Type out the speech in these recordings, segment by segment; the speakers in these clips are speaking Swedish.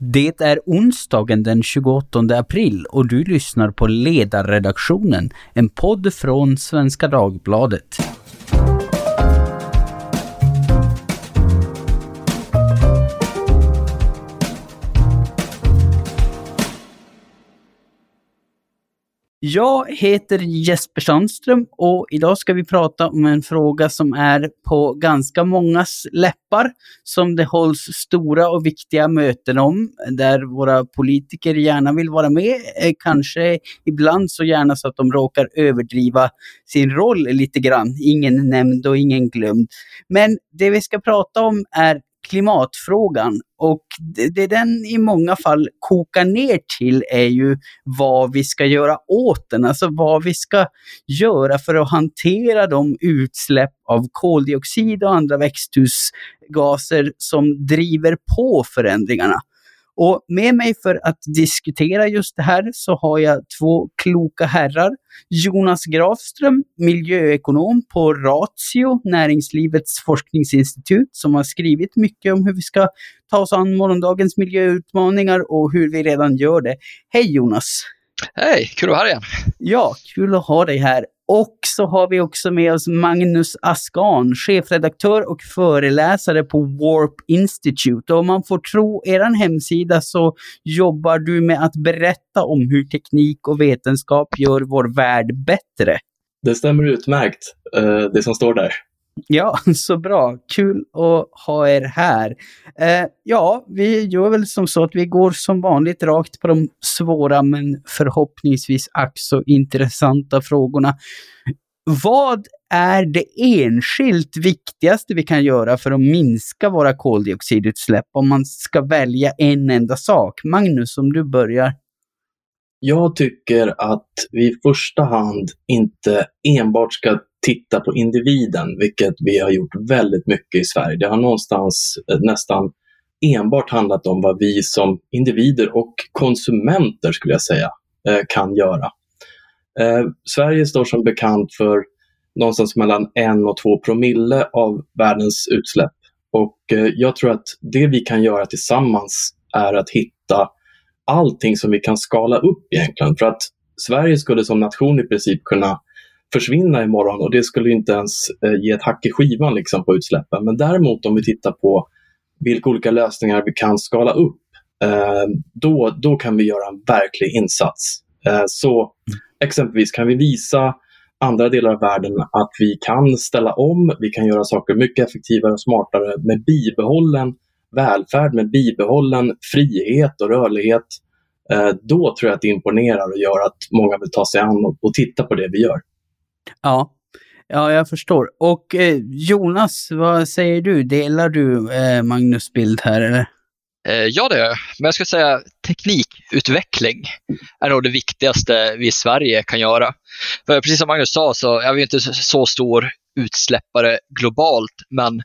Det är onsdagen den 28 april och du lyssnar på Ledarredaktionen, en podd från Svenska Dagbladet. Jag heter Jesper Sandström och idag ska vi prata om en fråga som är på ganska mångas läppar, som det hålls stora och viktiga möten om, där våra politiker gärna vill vara med, eh, kanske ibland så gärna så att de råkar överdriva sin roll lite grann. Ingen nämnd och ingen glömd. Men det vi ska prata om är klimatfrågan. Och det, det den i många fall kokar ner till är ju vad vi ska göra åt den, alltså vad vi ska göra för att hantera de utsläpp av koldioxid och andra växthusgaser som driver på förändringarna. Och med mig för att diskutera just det här så har jag två kloka herrar. Jonas Grafström, miljöekonom på Ratio, Näringslivets forskningsinstitut, som har skrivit mycket om hur vi ska ta oss an morgondagens miljöutmaningar och hur vi redan gör det. Hej Jonas! Hej, kul att vara här igen. Ja, kul att ha dig här. Och så har vi också med oss Magnus Askan, chefredaktör och föreläsare på Warp Institute. Och om man får tro er hemsida så jobbar du med att berätta om hur teknik och vetenskap gör vår värld bättre. Det stämmer utmärkt, eh, det som står där. Ja, så bra. Kul att ha er här. Eh, ja, vi gör väl som så att vi går som vanligt rakt på de svåra men förhoppningsvis ack intressanta frågorna. Vad är det enskilt viktigaste vi kan göra för att minska våra koldioxidutsläpp om man ska välja en enda sak? Magnus, om du börjar. Jag tycker att vi i första hand inte enbart ska titta på individen, vilket vi har gjort väldigt mycket i Sverige. Det har någonstans eh, nästan enbart handlat om vad vi som individer och konsumenter, skulle jag säga, eh, kan göra. Eh, Sverige står som bekant för någonstans mellan en och två promille av världens utsläpp. Och jag tror att det vi kan göra tillsammans är att hitta allting som vi kan skala upp egentligen. För att Sverige skulle som nation i princip kunna försvinna imorgon och det skulle inte ens eh, ge ett hack i skivan liksom, på utsläppen. Men däremot om vi tittar på vilka olika lösningar vi kan skala upp, eh, då, då kan vi göra en verklig insats. Eh, så exempelvis kan vi visa andra delar av världen att vi kan ställa om, vi kan göra saker mycket effektivare och smartare med bibehållen välfärd, med bibehållen frihet och rörlighet. Då tror jag att det imponerar och gör att många vill ta sig an och titta på det vi gör. Ja, ja jag förstår. Och eh, Jonas, vad säger du? Delar du eh, Magnus bild här eller? Eh, ja, det gör jag. Men jag skulle säga teknikutveckling är nog det viktigaste vi i Sverige kan göra. För precis som Magnus sa så är vi inte så stor utsläppare globalt, men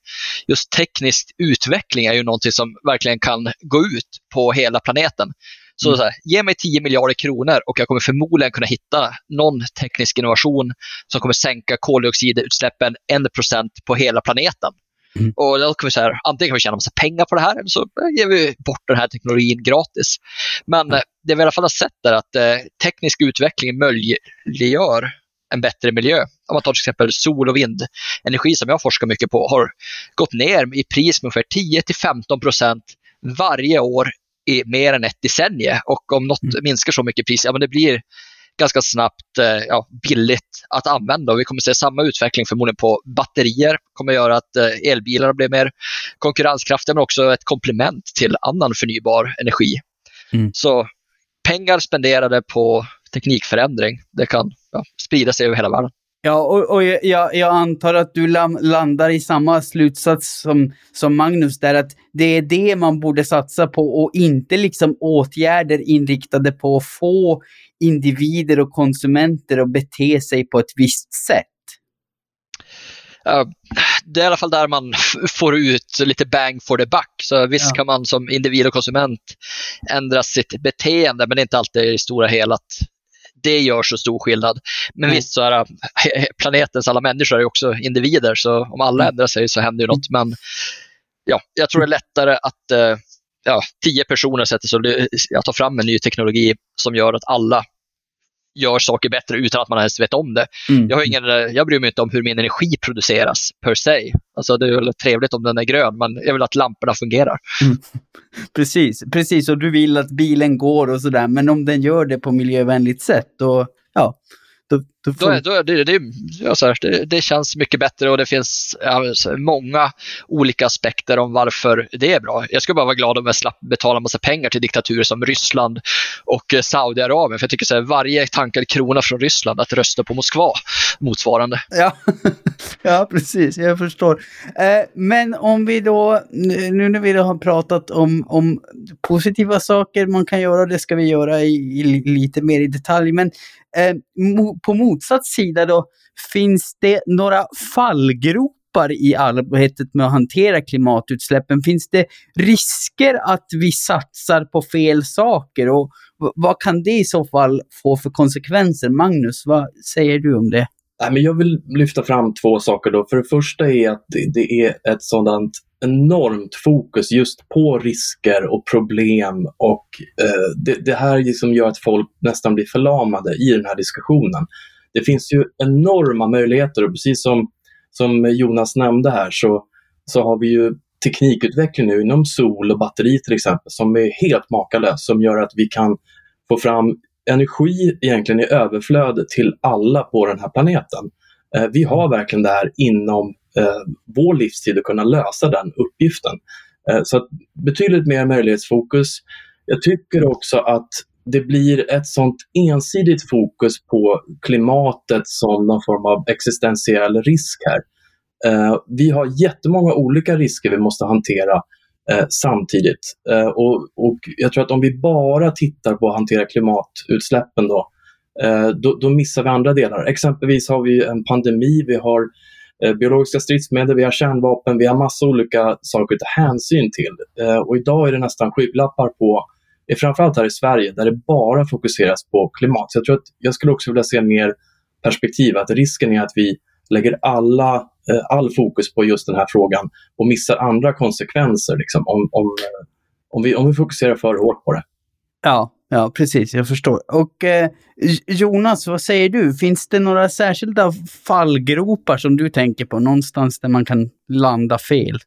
just teknisk utveckling är ju någonting som verkligen kan gå ut på hela planeten. Så, mm. så här, ge mig 10 miljarder kronor och jag kommer förmodligen kunna hitta någon teknisk innovation som kommer sänka koldioxidutsläppen 1% på hela planeten. Mm. Och då kan vi så här, antingen kan vi tjäna massa pengar på det här eller så ger vi bort den här teknologin gratis. Men mm. det vi i alla fall har sett är att eh, teknisk utveckling möjliggör en bättre miljö. Om man tar till exempel sol och vindenergi som jag forskar mycket på har gått ner i pris med ungefär 10-15% varje år i mer än ett decennium. Och om något mm. minskar så mycket pris, ja men det blir ganska snabbt eh, ja, billigt att använda. Och vi kommer se samma utveckling förmodligen på batterier. kommer göra att eh, elbilarna blir mer konkurrenskraftiga men också ett komplement till annan förnybar energi. Mm. Så pengar spenderade på teknikförändring, det kan ja, sprida sig över hela världen. Ja, och, och jag, jag, antar att du landar i samma slutsats som, som Magnus där, att det är det man borde satsa på och inte liksom åtgärder inriktade på att få individer och konsumenter att bete sig på ett visst sätt. Uh, det är i alla fall där man får ut lite bang for the buck. Så visst ja. kan man som individ och konsument ändra sitt beteende, men det är inte alltid i stora hela att det gör så stor skillnad. Men mm. visst, så är planetens alla människor är också individer, så om alla mm. ändrar sig så händer ju något. Men ja, jag tror det är lättare att eh, ja, tio personer sätter sig och tar fram en ny teknologi som gör att alla gör saker bättre utan att man ens vet om det. Mm. Jag, har ingen, jag bryr mig inte om hur min energi produceras per se. Alltså det är väl trevligt om den är grön, men jag vill att lamporna fungerar. Mm. Precis, precis. Och du vill att bilen går och sådär, men om den gör det på miljövänligt sätt, då, ja, då, då, får... då, då det, det, ja, så här, det, det, känns mycket bättre och det finns många olika aspekter om varför det är bra. Jag skulle bara vara glad om jag slapp betala massa pengar till diktaturer som Ryssland och eh, Saudiarabien. För jag tycker så här, varje tankad krona från Ryssland att rösta på Moskva motsvarande. Ja, ja precis. Jag förstår. Eh, men om vi då, nu när vi då har pratat om, om positiva saker man kan göra, det ska vi göra i, i lite mer i detalj. Men Eh, på motsatt sida då, finns det några fallgropar i arbetet med att hantera klimatutsläppen? Finns det risker att vi satsar på fel saker? Och vad kan det i så fall få för konsekvenser? Magnus, vad säger du om det? jag vill lyfta fram två saker. Då. För det första är att det är ett sådant enormt fokus just på risker och problem och eh, det, det, här liksom gör att folk nästan blir förlamade i den här diskussionen. Det finns ju enorma möjligheter och precis som, som Jonas nämnde här så, så har vi ju teknikutveckling nu inom sol och batteri till exempel som är helt makalös som gör att vi kan få fram energi egentligen i överflöd till alla på den här planeten. Eh, vi har verkligen det här inom eh, vår livstid att kunna lösa den uppgiften. Eh, så betydligt mer möjlighetsfokus. Jag tycker också att det blir ett sånt ensidigt fokus på klimatet som någon form av existentiell risk här. Eh, vi har jättemånga olika risker vi måste hantera eh, samtidigt. Eh, och, och, jag tror att om vi bara tittar på att hantera klimatutsläppen då, eh, då, då, missar vi andra delar. Exempelvis har vi en pandemi, vi har eh, biologiska stridsmedel, vi har kärnvapen, vi har massa olika saker att ta hänsyn till. Eh, och idag är det nästan skygglappar på är framförallt här i Sverige, där det bara fokuseras på klimat. Så jag tror att jag skulle också vilja se mer perspektiv, att risken är att vi lägger alla, eh, all fokus på just den här frågan och missar andra konsekvenser liksom, om, om, eh, om, vi, om vi fokuserar för hårt på det. Ja, ja precis, jag förstår. Och eh, Jonas, vad säger du? Finns det några särskilda fallgropar som du tänker på, någonstans där man kan landa fel?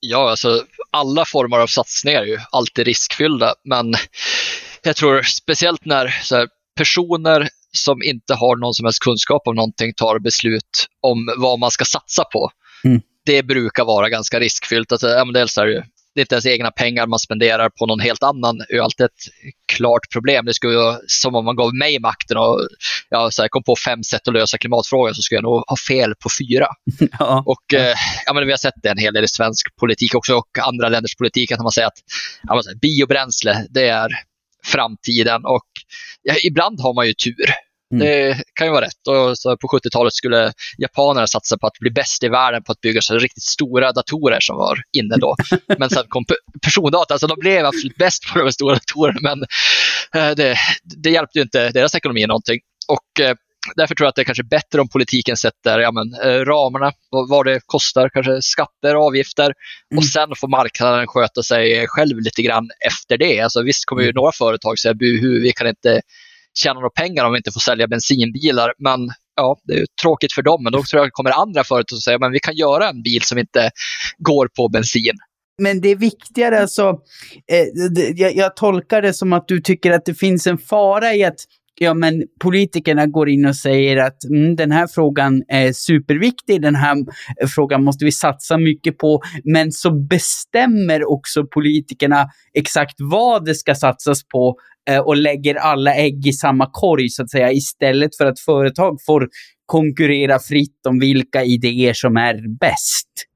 Ja, alltså alla former av satsningar är ju alltid riskfyllda, men jag tror speciellt när här, personer som inte har någon som helst kunskap om någonting tar beslut om vad man ska satsa på. Mm. Det brukar vara ganska riskfyllt. Alltså, ja, dels är det, det är inte ens egna pengar man spenderar på någon helt annan. Det är alltid ett klart problem. Det skulle vara som om man gav mig makten och ja, så här, kom på fem sätt att lösa klimatfrågan så skulle jag nog ha fel på fyra. Ja. Och, eh, ja, men vi har sett det en hel del i svensk politik också och andra länders politik. Att man säger att ja, biobränsle det är framtiden och ja, ibland har man ju tur. Mm. Det kan ju vara rätt. Och så på 70-talet skulle japanerna satsa på att bli bäst i världen på att bygga så riktigt stora datorer som var inne då. Men sen kom persondata, alltså de blev absolut bäst på de stora datorerna, men eh, det, det hjälpte ju inte deras ekonomi någonting. Och eh, därför tror jag att det är kanske bättre om politiken sätter ja, men, eh, ramarna, vad det kostar, kanske skatter och avgifter mm. och sen får marknaden sköta sig själv lite grann efter det. Alltså, visst kommer ju mm. några företag säga buhu, vi kan inte tjäna några pengar om vi inte får sälja bensinbilar. Men ja, det är tråkigt för dem, men då tror jag det kommer andra företag som säger att vi kan göra en bil som inte går på bensin. Men det är viktigare, alltså, eh, jag, jag tolkar det som att du tycker att det finns en fara i att ja, men politikerna går in och säger att mm, den här frågan är superviktig, den här frågan måste vi satsa mycket på, men så bestämmer också politikerna exakt vad det ska satsas på eh, och lägger alla ägg i samma korg så att säga, istället för att företag får konkurrera fritt om vilka idéer som är bäst.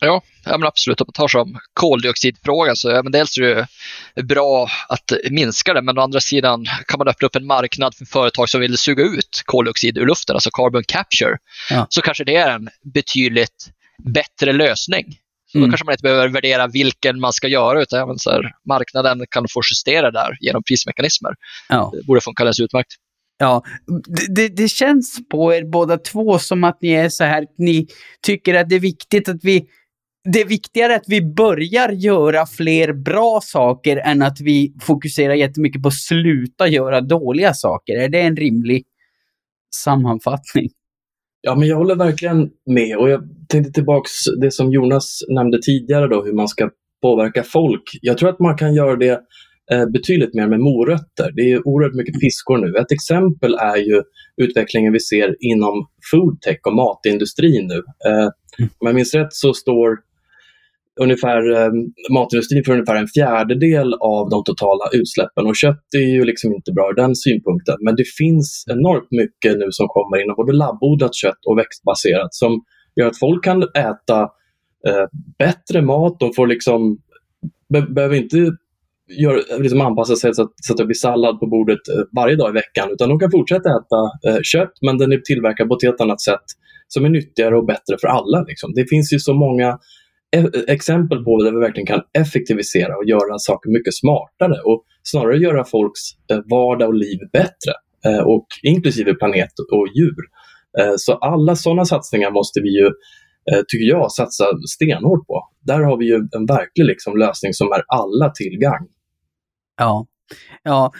Ja, ja men absolut. Om man tar som koldioxidfrågan så ja, men dels är det bra att minska det, men å andra sidan kan man öppna upp en marknad för företag som vill suga ut koldioxid ur luften, alltså carbon capture, ja. så kanske det är en betydligt bättre lösning. Så mm. Då kanske man inte behöver värdera vilken man ska göra, utan ja, så här, marknaden kan få justera där genom prismekanismer. Ja. Det borde funka alldeles utmärkt. Ja, det, det känns på er båda två som att ni är så här, ni tycker att det är viktigt att vi det är viktigare att vi börjar göra fler bra saker än att vi fokuserar jättemycket på att sluta göra dåliga saker. Är det en rimlig sammanfattning? Ja, men jag håller verkligen med och jag tänkte tillbaks det som Jonas nämnde tidigare då, hur man ska påverka folk. Jag tror att man kan göra det eh, betydligt mer med morötter. Det är oerhört mycket piskor nu. Ett exempel är ju utvecklingen vi ser inom foodtech och matindustrin nu. Eh, om jag minns rätt så står ungefär, eh, matindustrin för ungefär en fjärdedel av de totala utsläppen och kött är ju liksom inte bra ur den synpunkten. Men det finns enormt mycket nu som kommer inom både labbodlat kött och växtbaserat som gör att folk kan äta eh, bättre mat. De får liksom, be behöver inte gör, liksom anpassa sig så att, så att det blir sallad på bordet eh, varje dag i veckan utan de kan fortsätta äta eh, kött men den är tillverkad på ett helt annat sätt som är nyttigare och bättre för alla. Liksom. Det finns ju så många E- exempel på där vi verkligen kan effektivisera och göra saker mycket smartare och snarare göra folks eh, vardag och liv bättre, eh, och inklusive planet och djur. Eh, så alla sådana satsningar måste vi ju, tycker jag, satsa stenhårt på. Där har vi ju en verklig liksom lösning som är alla till gagn. Ja, Ja,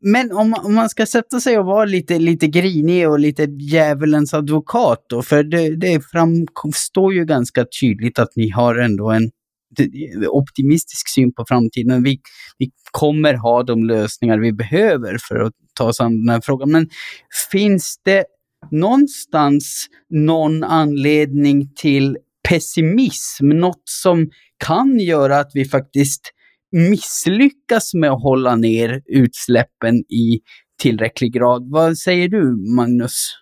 men om, om man ska sätta sig och vara lite, lite grinig och lite djävulens advokat då, för det, det framstår ju ganska tydligt att ni har ändå en optimistisk syn på framtiden. Vi, vi kommer ha de lösningar vi behöver för att ta oss an den här frågan. Men finns det någonstans någon anledning till pessimism? Något som kan göra att vi faktiskt misslyckas med att hålla ner utsläppen i tillräcklig grad. Vad säger du, Magnus?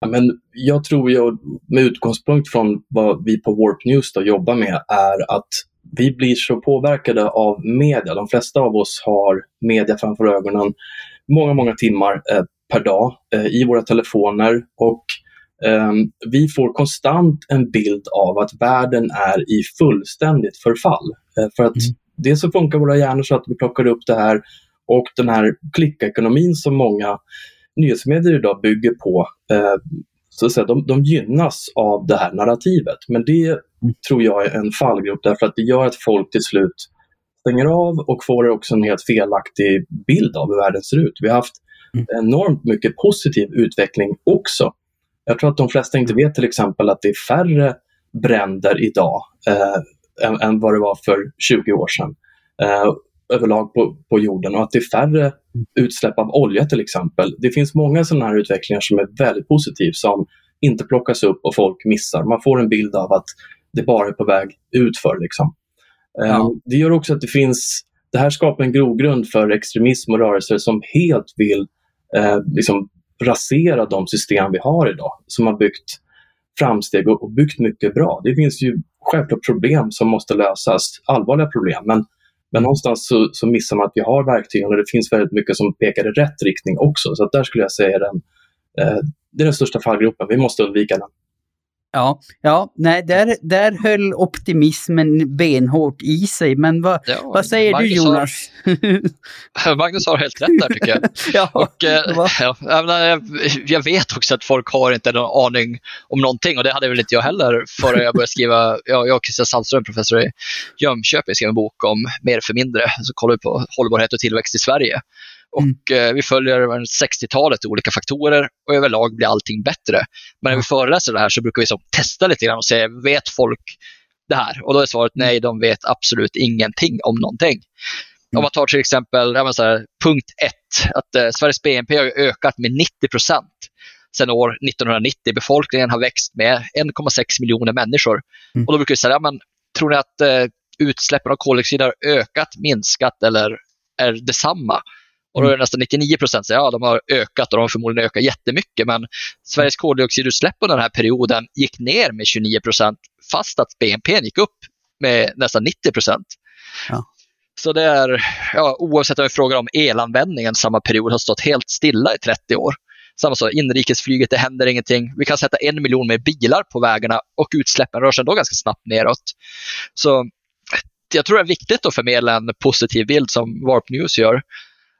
Ja, men jag tror ju, med utgångspunkt från vad vi på Warp News då jobbar med, är att vi blir så påverkade av media. De flesta av oss har media framför ögonen många, många timmar eh, per dag eh, i våra telefoner och eh, vi får konstant en bild av att världen är i fullständigt förfall. Eh, för att mm dels så funkar våra hjärnor så att vi plockar upp det här och den här klickekonomin som många nyhetsmedier idag bygger på, eh, så att säga, de, de gynnas av det här narrativet. Men det mm. tror jag är en fallgrop därför att det gör att folk till slut stänger av och får också en helt felaktig bild av hur världen ser ut. Vi har haft mm. enormt mycket positiv utveckling också. Jag tror att de flesta inte vet till exempel att det är färre bränder idag eh, än, än vad det var för 20 år sedan eh, överlag på, på jorden och att det är färre utsläpp av olja till exempel. Det finns många sådana här utvecklingar som är väldigt positiva som inte plockas upp och folk missar. Man får en bild av att det bara är på väg utför. Liksom. Eh, ja. Det gör också att det finns, det här skapar en grogrund för extremism och rörelser som helt vill eh, liksom rasera de system vi har idag, som har byggt framsteg och, och byggt mycket bra. Det finns ju självklart problem som måste lösas, allvarliga problem. Men, men någonstans så, så missar man att vi har verktygen och det finns väldigt mycket som pekar i rätt riktning också. Så där skulle jag säga den, eh, det är den största fallgropen. Vi måste undvika den. Ja, ja nej, där, där höll optimismen benhårt i sig. Men vad, ja, vad säger Magnus du Jonas? Har, Magnus har helt rätt där tycker jag. ja, och, eh, ja, jag, jag, vet också att folk har inte någon aning om någonting och det hade väl inte jag heller före jag började skriva. Jag, jag och Christian Sandström, professor i Jönköping, skrev en bok om Mer för mindre. Så kollar vi på hållbarhet och tillväxt i Sverige. Och mm. eh, vi följer 60-talet olika faktorer och överlag blir allting bättre. Men när vi föreläser det här så brukar vi så testa lite grann och säga, vet folk det här? Och då är svaret nej, de vet absolut ingenting om någonting. Mm. Om man tar till exempel här, punkt 1, att eh, Sveriges BNP har ökat med 90 procent sedan år 1990. Befolkningen har växt med 1,6 miljoner människor. Mm. Och då brukar vi säga, men, tror ni att eh, utsläppen av koldioxid har ökat, minskat eller är detsamma? Och då är det nästan 99 procent som ja, de har ökat och de har förmodligen ökat jättemycket. Men Sveriges koldioxidutsläpp under den här perioden gick ner med 29 procent fast att BNP gick upp med nästan 90 procent. Ja. Så det är, ja, oavsett om vi frågar om elanvändningen samma period har stått helt stilla i 30 år. Samma sak, inrikesflyget, det händer ingenting. Vi kan sätta en miljon mer bilar på vägarna och utsläppen rör sig ändå ganska snabbt neråt. Så jag tror det är viktigt att förmedla en positiv bild som Warp News gör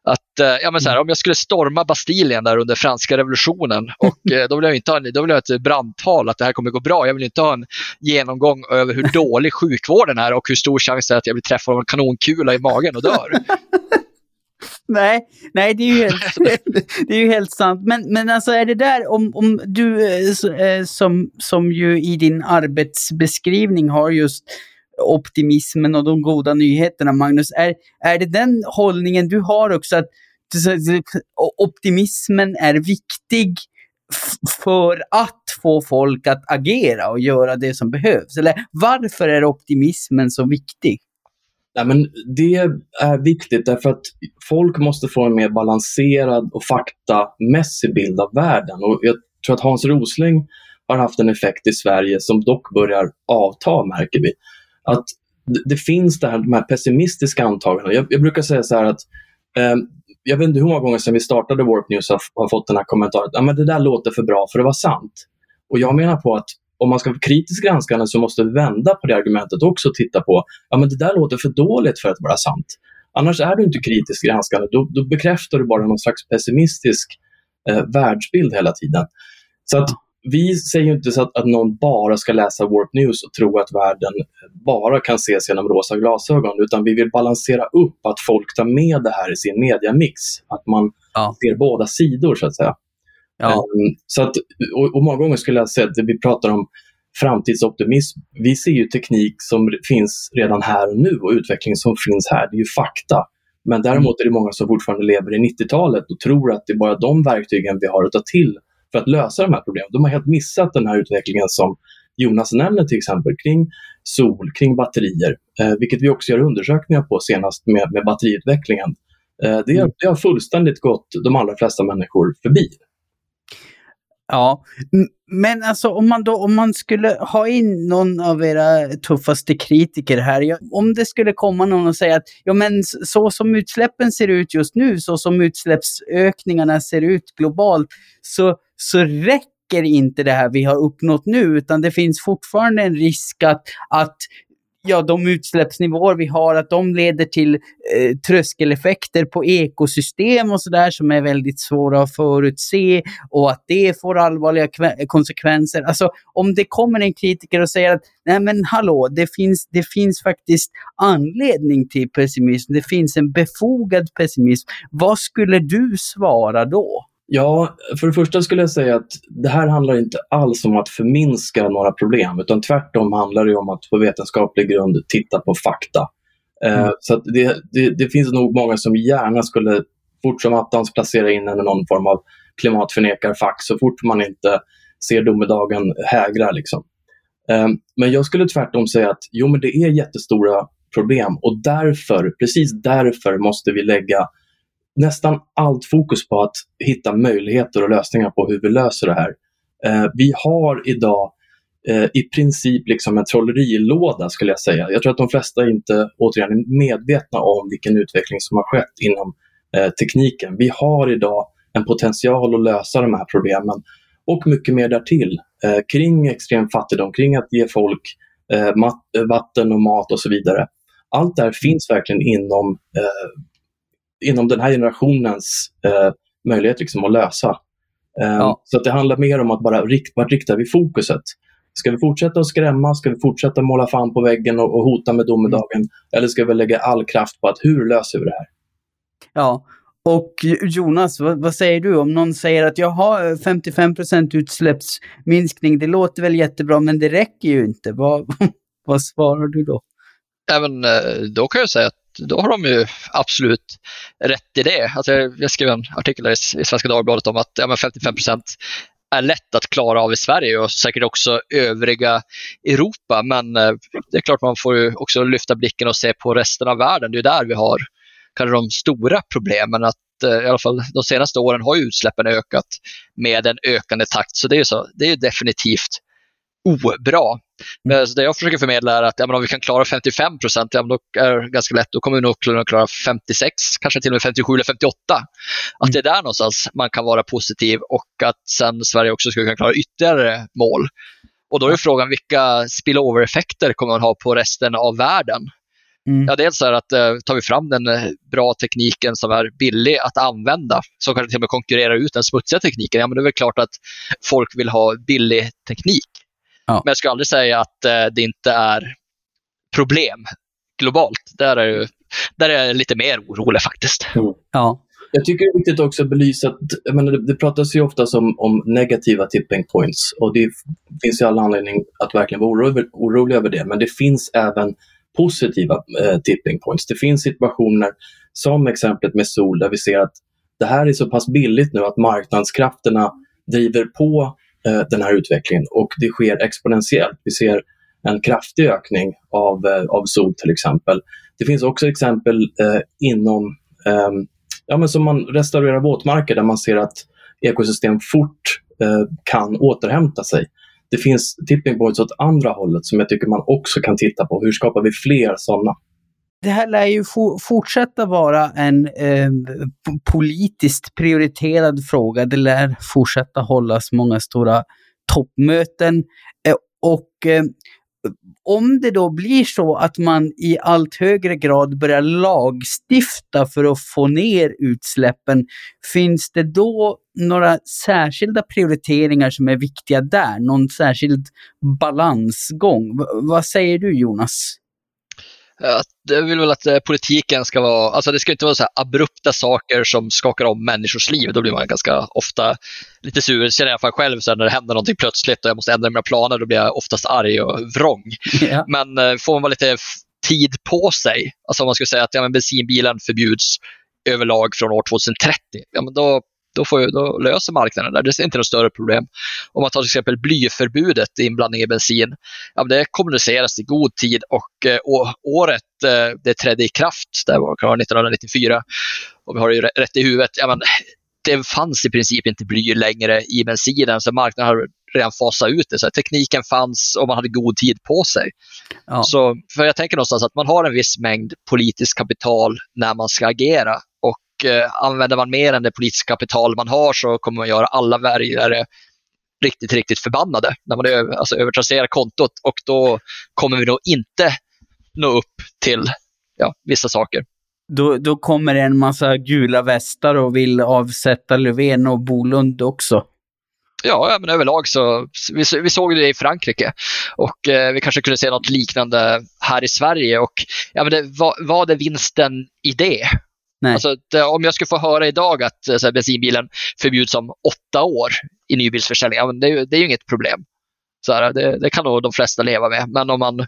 Att, eh, ja, men så här, om jag skulle storma Bastiljen där under franska revolutionen och eh, då vill jag inte ha, då vill jag ha ett brandtal att det här kommer gå bra. Jag vill inte ha en genomgång över hur dålig sjukvården är och hur stor chans det är att jag blir träffad av en kanonkula i magen och dör. Nej, nej det, är ju helt, det är ju helt sant. Men, men alltså är det där, om, om du eh, som, som ju i din arbetsbeskrivning har just optimismen och de goda nyheterna, Magnus. Är, är det den hållningen du har också, att optimismen är viktig för att få folk att agera och göra det som behövs? Eller varför är optimismen så viktig? Nej, men det är viktigt därför att folk måste få en mer balanserad och faktamässig bild av världen. Och jag tror att Hans Rosling har haft en effekt i Sverige som dock börjar avta, märker vi att det finns det här, de här pessimistiska antagandena. Jag, jag brukar säga så här att eh, jag vet inte hur många gånger sedan vi startade Warp News har, har fått den här kommentaren att ah, men det där låter för bra för att vara sant. Och jag menar på att om man ska vara kritiskt granskande så måste vi vända på det argumentet också och titta på ja, men det där låter för dåligt för att vara sant. Annars är du inte kritiskt granskande. Då, då bekräftar du bara någon slags pessimistisk eh, världsbild hela tiden. Så att vi säger inte så att, att någon bara ska läsa Warp News och tro att världen bara kan ses genom rosa glasögon, utan vi vill balansera upp att folk tar med det här i sin mediamix. Att man ja. ser båda sidor, så att säga. Ja. Um, så att, och, och, många gånger skulle jag säga att vi pratar om framtidsoptimism. Vi ser ju teknik som finns redan här och nu och utveckling som finns här. Det är ju fakta. Men däremot är det många som fortfarande lever i 90-talet och tror att det är bara de verktygen vi har att ta till för att lösa de här problemen. De har helt missat den här utvecklingen som Jonas nämner till exempel kring sol, kring batterier, eh, vilket vi också gör undersökningar på senast med, med batteriutvecklingen. Eh, det, mm. det har fullständigt gått de allra flesta människor förbi. Ja, men alltså om man då om man skulle ha in någon av era tuffaste kritiker här. Ja, om det skulle komma någon och säga att ja, men så som utsläppen ser ut just nu, så som utsläppsökningarna ser ut globalt, så, så räcker inte det här vi har uppnått nu, utan det finns fortfarande en risk att, att ja, de utsläppsnivåer vi har, att de leder till eh, tröskeleffekter på ekosystem och sådär som är väldigt svåra att förutse och att det får allvarliga konsekvenser. Alltså om det kommer en kritiker och säger att nej men hallå, det finns, det finns faktiskt anledning till pessimism, det finns en befogad pessimism. Vad skulle du svara då? Ja, för det första skulle jag säga att det här handlar inte alls om att förminska några problem, utan tvärtom handlar det om att på vetenskaplig grund titta på fakta. Eh, mm. Så det, det, det, finns nog många som gärna skulle fort som attans placera in en någon form av klimatförnekarfack så fort man inte ser domedagen hägra. Liksom. Eh, men jag skulle tvärtom säga att jo, men det är jättestora problem och därför, precis därför måste vi lägga nästan allt fokus på att hitta möjligheter och lösningar på hur vi löser det här. Eh, vi har idag eh, i princip liksom en trollerilåda skulle jag säga. Jag tror att de flesta inte återigen är medvetna om vilken utveckling som har skett inom eh, tekniken. Vi har idag en potential att lösa de här problemen och mycket mer därtill eh, kring extrem fattigdom, kring att ge folk eh, mat, eh, vatten och mat och så vidare. Allt det här finns verkligen inom eh, inom den här generationens eh, möjlighet liksom att lösa. Eh, ja. Så att det handlar mer om att bara rikt, vart riktar vi fokuset? Ska vi fortsätta att skrämma? Ska vi fortsätta måla fan på väggen och, och hota med domedagen? Mm. Eller ska vi lägga all kraft på att hur löser vi det här? Ja, och Jonas, vad, vad, säger du om någon säger att jag har 55% utsläppsminskning, det låter väl jättebra men det räcker ju inte. Vad, vad svarar du då? Även, eh, då kan jag säga att då har de ju absolut rätt i det. Alltså jag skrev en artikel i Svenska Dagbladet om att ja, 55 procent är lätt att klara av i Sverige och säkert också övriga Europa. Men eh, det är klart man får också lyfta blicken och se på resten av världen. Det är där vi har kanske de stora problemen. Att eh, i alla fall de senaste åren har utsläppen ökat med en ökande takt. Så det är, så, det är definitivt obra. Mm. Så det jag försöker förmedla är att ja, om vi kan klara 55 procent, ja, då är det ganska lätt. Då kommer vi nog kunna klara 56, kanske till och med 57 eller 58. Att det är där någonstans man kan vara positiv och att sen Sverige också skulle kunna klara ytterligare mål. Och då är frågan vilka spillover-effekter kommer man ha på resten av världen? Mm. Ja, dels är att uh, tar vi fram den uh, bra tekniken som är billig att använda, som kanske till och med konkurrerar ut den smutsiga tekniken, ja men det är väl klart att folk vill ha billig teknik. Ja. Men jag skulle aldrig säga att uh, det inte är problem globalt. Där är, det, där är jag lite mer orolig faktiskt. Mm. Ja. Jag tycker det är viktigt också att belysa att menar, det, det pratas ju ofta om, om negativa tipping points och det finns ju all anledning att verkligen vara orolig, orolig över det. Men det finns även positiva eh, tipping points. Det finns situationer som exemplet med sol där vi ser att det här är så pass billigt nu att marknadskrafterna driver på eh, Eh, den här utvecklingen och det sker exponentiellt. Vi ser en kraftig ökning av, eh, av sol till exempel. Det finns också exempel eh, inom, eh, ja, men som man restaurerar våtmarker där man ser att ekosystem fort eh, kan återhämta sig. Det finns tipping points åt andra hållet som jag tycker man också kan titta på. Hur skapar vi fler sådana? Det här lär ju fortsätta vara en eh, politiskt prioriterad fråga. Det lär fortsätta hållas många stora toppmöten. Eh, och eh, om det då blir så att man i allt högre grad börjar lagstifta för att få ner utsläppen, finns det då några särskilda prioriteringar som är viktiga där? Någon särskild balansgång? V vad säger du Jonas? Jag vill väl att eh, politiken ska vara, alltså det ska inte vara så abrupta saker som skakar om människors liv. Då blir man ganska ofta lite sur. Det känner jag i alla fall själv så när det händer någonting plötsligt och jag måste ändra mina planer, då blir jag oftast arg och vrång. Ja. Men eh, får man vara lite tid på sig, alltså om man skulle säga att ja, men bensinbilen förbjuds överlag från år 2030, ja, men då då, får, då löser marknaden det. Det är inte något större problem. Om man tar till exempel blyförbudet, inblandning i bensin, ja, det kommuniceras i god tid och eh, året eh, det trädde i kraft, det var 1994, och vi har det rätt i huvudet, ja, men, det fanns i princip inte bly längre i bensinen, så marknaden har redan fasat ut det. Så tekniken fanns och man hade god tid på sig. Ja. Så, för Jag tänker någonstans att man har en viss mängd politiskt kapital när man ska agera använder man mer än det politiska kapital man har så kommer man göra alla väljare riktigt, riktigt förbannade när man över, alltså, övertrasserar kontot och då kommer vi nog inte nå upp till ja, vissa saker. Då, då kommer en massa gula västar och vill avsätta Löfven och Bolund också. Ja, ja men överlag så, vi, vi såg det i Frankrike och eh, vi kanske kunde se något liknande här i Sverige. Och, ja, men det, vad, vad är vinsten i det? Alltså, om jag skulle få höra idag att eh, så här, bensinbilen förbjuds om åtta år i nybilsförsäljning, ja, det, det är ju inget problem. Så här, det, det, kan nog de flesta leva med. Men om man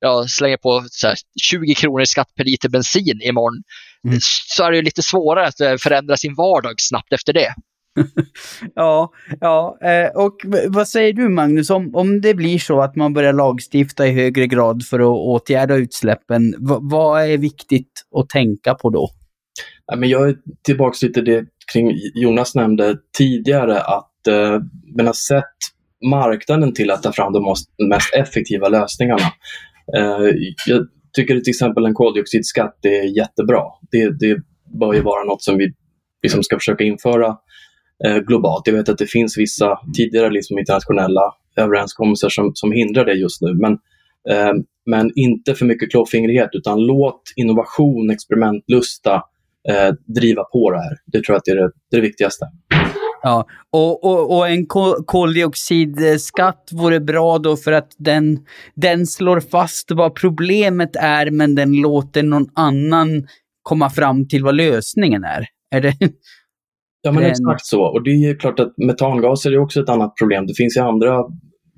ja, slänger på här, 20 kronor i skatt per liter bensin imorgon mm. så är det lite svårare att eh, förändra sin vardag snabbt efter det. ja, ja, eh, och vad säger du Magnus, om, om det blir så att man börjar lagstifta i högre grad för att åtgärda utsläppen, vad är viktigt att tänka på då? Ja, men jag är tillbaka lite det kring Jonas nämnde tidigare att eh, man har sett marknaden till att ta fram de mest effektiva lösningarna. Eh, jag tycker till exempel en koldioxidskatt är jättebra. Det, det bör ju vara något som vi liksom ska försöka införa eh, globalt. Jag vet att det finns vissa tidigare liksom internationella överenskommelser som, som hindrar det just nu. Men, eh, men inte för mycket klåfingrighet utan låt innovation, experimentlusta eh, driva på det här. Det tror jag att det är det, det, är det viktigaste. Ja, och, och, och, en koldioxidskatt vore bra då för att den, den slår fast vad problemet är men den låter någon annan komma fram till vad lösningen är. Är det... Ja, men exakt så. Och det är klart att metangaser är också ett annat problem. Det finns ju andra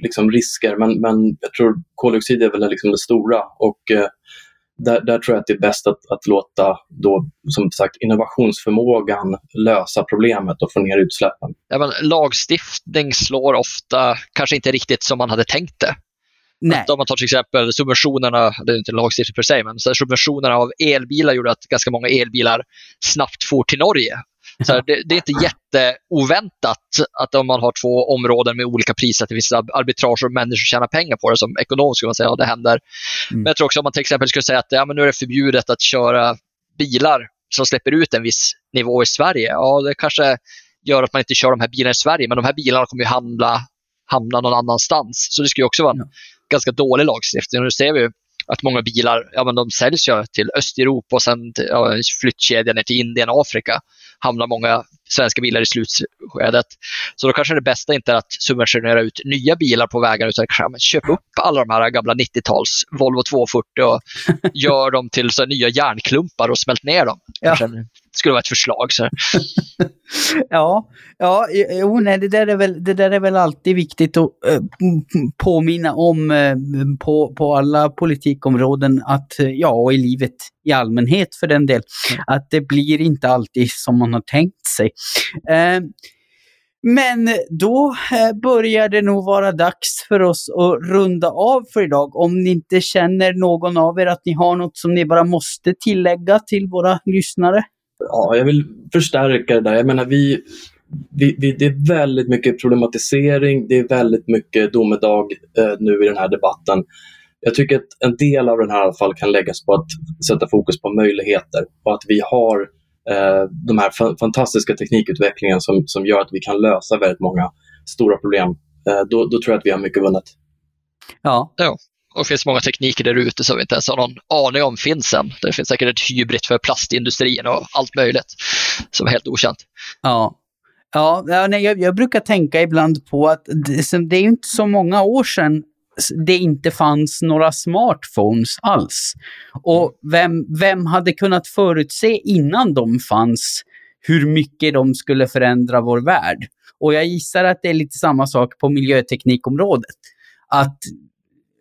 liksom, risker, men, men jag tror koldioxid är väl liksom det stora. Och eh, där, där, tror jag att det är bäst att, att låta då, som sagt, innovationsförmågan lösa problemet och få ner utsläppen. Ja, men lagstiftning slår ofta kanske inte riktigt som man hade tänkt det. Nej. Om man tar till exempel subventionerna, det är inte lagstiftning per se, men subventionerna av elbilar gjorde att ganska många elbilar snabbt for till Norge. Så det, det, är inte jätteoväntat att om man har två områden med olika priser, att det finns arbitrage och människor tjänar pengar på det. Som ekonom skulle man säga, ja det händer. Mm. Men jag tror också om man till exempel skulle säga att ja, men nu är det förbjudet att köra bilar som släpper ut en viss nivå i Sverige. Ja, det kanske gör att man inte kör de här bilarna i Sverige, men de här bilarna kommer ju handla, hamna någon annans. Så det skulle också vara en ganska dålig lagstiftning. Och nu ser vi att många bilar ja, men de säljs ju till Östeuropa och sen till, ja, flyttkedjan ner till Indien och Afrika hamnar många svenska bilar i slutskedet. Så då kanske det bästa inte är att subventionera ut nya bilar på vägarna utan kanske köp upp alla de här gamla 90-tals Volvo 240 och gör dem till så nya järnklumpar och smält ner dem. Ja. Kanske skulle vara ett förslag. Så. ja, ja jo, nej, det, där är väl, det där är väl alltid viktigt att äh, påminna om äh, på, på alla politikområden att, ja, och i livet i allmänhet för den del, mm. att det blir inte alltid som man har tänkt sig. Äh, men då börjar det nog vara dags för oss att runda av för idag. Om ni inte känner någon av er att ni har något som ni bara måste tillägga till våra lyssnare? Ja, jag vill förstärka det där. Jag menar, vi, vi, vi, det är väldigt mycket problematisering, det är väldigt mycket domedag eh, nu i den här debatten. Jag tycker att en del av den här i alla fall kan läggas på att sätta fokus på möjligheter och att vi har eh, de här fantastiska teknikutvecklingen som, som gör att vi kan lösa väldigt många stora problem. Eh, då, då tror jag att vi har mycket vunnet. Ja. ja. Och det finns många tekniker där ute som vi inte ens har någon aning om finns än. Det finns säkert ett hybrid för plastindustrin och allt möjligt som är helt okänt. Ja, Ja, nej, jag, jag, brukar tänka ibland på att det, det är inte så många år sedan det inte fanns några smartphones alls. Och vem, vem hade kunnat förutse innan de fanns hur mycket de skulle förändra vår värld? Och jag gissar att det är lite samma sak på miljöteknikområdet. Att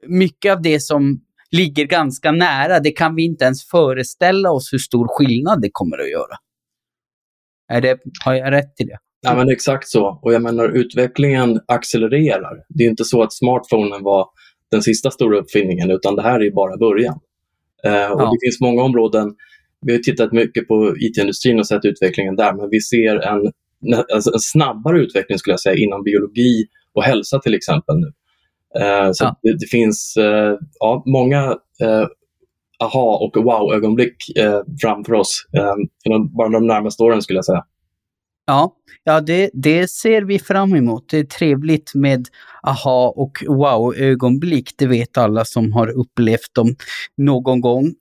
mycket av det som ligger ganska nära, det kan vi inte ens föreställa oss hur stor skillnad det kommer att göra. Är det, har jag rätt till det? Ja, men exakt så. Och jag menar, utvecklingen accelererar. Det är inte så att smartphonen var den sista stora uppfinningen, utan det här är bara början. Eh, och ja. Det finns många områden. Vi har tittat mycket på IT-industrin och sett utvecklingen där, men vi ser en, alltså en snabbare utveckling skulle jag säga inom biologi och hälsa till exempel nu. Eh, så ja. det, det, finns eh, ja, många eh, aha och wow-ögonblick framför oss inom bara de närmaste åren skulle jag säga. Ja, ja det, det ser vi fram emot. Det är trevligt med aha och wow-ögonblick. Det vet alla som har upplevt dem någon gång.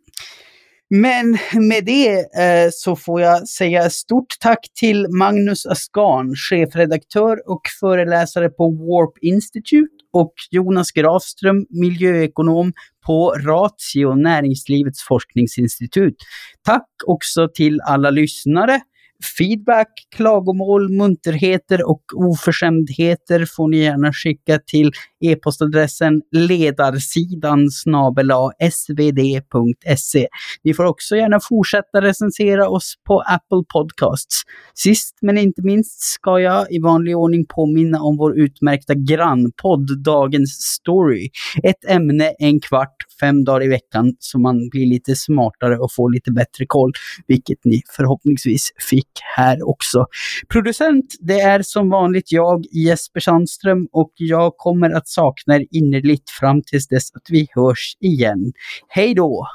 Men med det eh, så får jag säga stort tack till Magnus Askan, chefredaktör och föreläsare på Warp Institute och Jonas Grafström, miljöekonom på Ratio, Näringslivets forskningsinstitut. Tack också till alla lyssnare. Feedback, klagomål, munterheter och oförskämdheter får ni gärna skicka till e-postadressen ledarsidan svd.se. Ni får också gärna fortsätta recensera oss på Apple Podcasts. Sist men inte minst ska jag i vanlig ordning påminna om vår utmärkta grannpodd Dagens Story. Ett ämne en kvart, fem dagar i veckan så man blir lite smartare och får lite bättre koll, vilket ni förhoppningsvis fick här också. Producent, det är som vanligt jag, Jesper Sandström, och jag kommer att sakna er innerligt fram tills dess att vi hörs igen. Hej då!